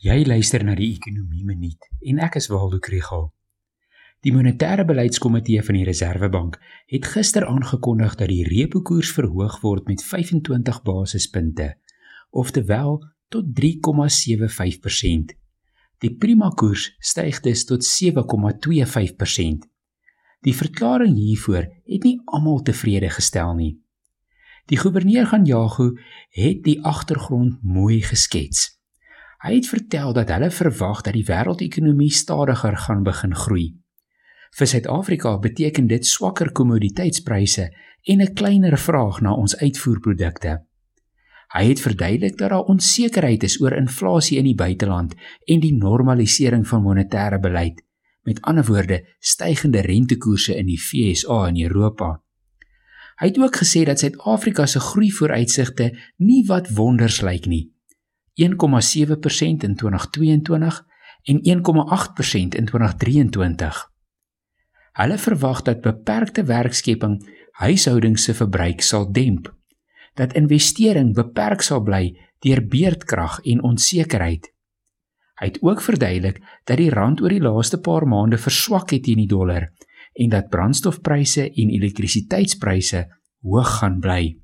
Jy luister na die Ekonomie Minuut en ek is Waldo Krugel. Die monetêre beleidskomitee van die Reserwebank het gister aangekondig dat die repo koers verhoog word met 25 basispunte, oftewel tot 3,75%. Die prima koers styg dus tot 7,25%. Die verklaring hiervoor het nie almal tevrede gestel nie. Die goewerneur gaan Jagu het die agtergrond mooi geskets. Hy het vertel dat hulle verwag dat die wêreldekonomie stadiger gaan begin groei. Vir Suid-Afrika beteken dit swakker kommoditeitspryse en 'n kleiner vraag na ons uitvoerprodukte. Hy het verduidelik dat daar onsekerheid is oor inflasie in die buiteland en die normalisering van monetêre beleid. Met ander woorde, stygende rentekoerse in die FSA en Europa. Hy het ook gesê dat Suid-Afrika se groeivooruitsigte nie wat wonders lyk nie 1,7% in 2022 en 1,8% in 2023. Hulle verwag dat beperkte werkskepping huishoudings se verbruik sal demp, dat investering beperk sal bly deur beerdkrag en onsekerheid. Hy het ook verduidelik dat die rand oor die laaste paar maande verswak het teen die dollar en dat brandstofpryse en elektrisiteitspryse hoog gaan bly.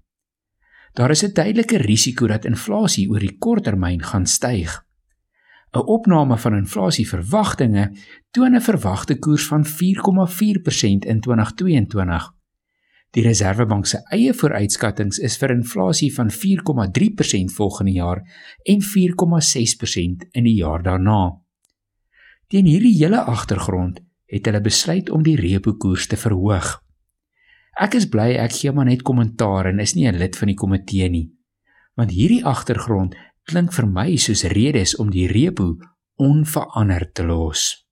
Daar is 'n duidelike risiko dat inflasie oor die korttermyn gaan styg. 'n Opname van inflasieverwagtinge toon 'n verwagte koers van 4,4% in 2022. Die Reserwebank se eie vooruitskattinge is vir inflasie van 4,3% volgende jaar en 4,6% in die jaar daarna. Teen hierdie hele agtergrond het hulle besluit om die repo koers te verhoog. Ek is bly ek gee maar net kommentaar en is nie 'n lid van die komitee nie. Want hierdie agtergrond klink vir my soos redes om die repo onveranderd te los.